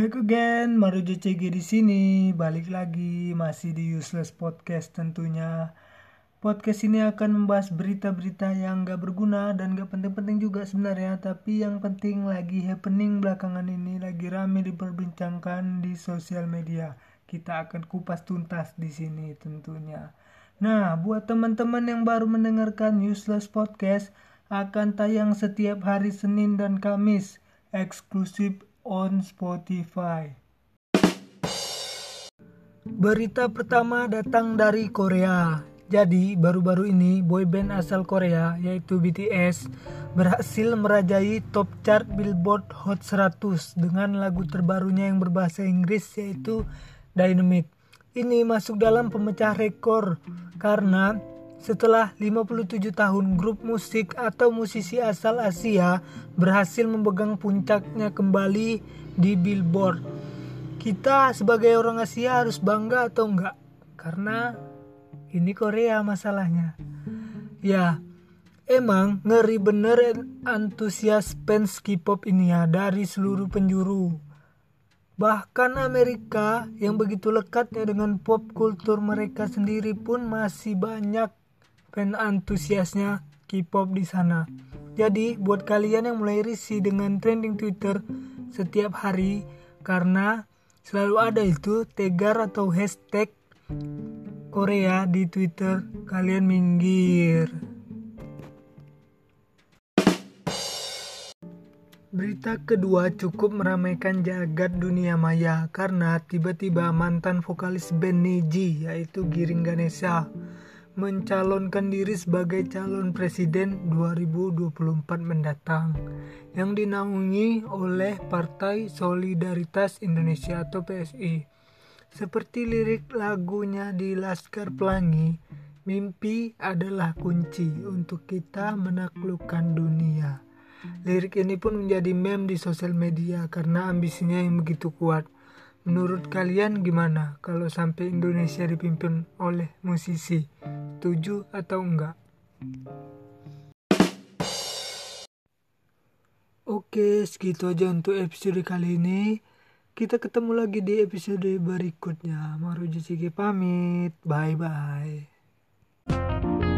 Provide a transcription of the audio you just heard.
Back again, Maru JCG di sini. Balik lagi masih di Useless Podcast tentunya. Podcast ini akan membahas berita-berita yang gak berguna dan gak penting-penting juga sebenarnya, tapi yang penting lagi happening belakangan ini lagi rame diperbincangkan di sosial media. Kita akan kupas tuntas di sini tentunya. Nah, buat teman-teman yang baru mendengarkan Useless Podcast akan tayang setiap hari Senin dan Kamis eksklusif on Spotify. Berita pertama datang dari Korea. Jadi, baru-baru ini boyband asal Korea yaitu BTS berhasil merajai top chart Billboard Hot 100 dengan lagu terbarunya yang berbahasa Inggris yaitu Dynamite. Ini masuk dalam pemecah rekor karena setelah 57 tahun grup musik atau musisi asal Asia berhasil memegang puncaknya kembali di Billboard. Kita sebagai orang Asia harus bangga atau enggak? Karena ini Korea masalahnya. Ya, emang ngeri bener antusias fans K-pop ini ya dari seluruh penjuru. Bahkan Amerika yang begitu lekatnya dengan pop kultur mereka sendiri pun masih banyak fan antusiasnya K-pop di sana. Jadi buat kalian yang mulai risih dengan trending Twitter setiap hari karena selalu ada itu tegar atau hashtag Korea di Twitter, kalian minggir. Berita kedua cukup meramaikan jagat dunia maya karena tiba-tiba mantan vokalis band Neji yaitu Giring Ganesha mencalonkan diri sebagai calon presiden 2024 mendatang yang dinaungi oleh Partai Solidaritas Indonesia atau PSI. Seperti lirik lagunya di Laskar Pelangi, mimpi adalah kunci untuk kita menaklukkan dunia. Lirik ini pun menjadi meme di sosial media karena ambisinya yang begitu kuat. Menurut kalian gimana kalau sampai Indonesia dipimpin oleh musisi? Setuju atau enggak? Oke, segitu aja untuk episode kali ini. Kita ketemu lagi di episode berikutnya. Maru Jcg pamit. Bye bye.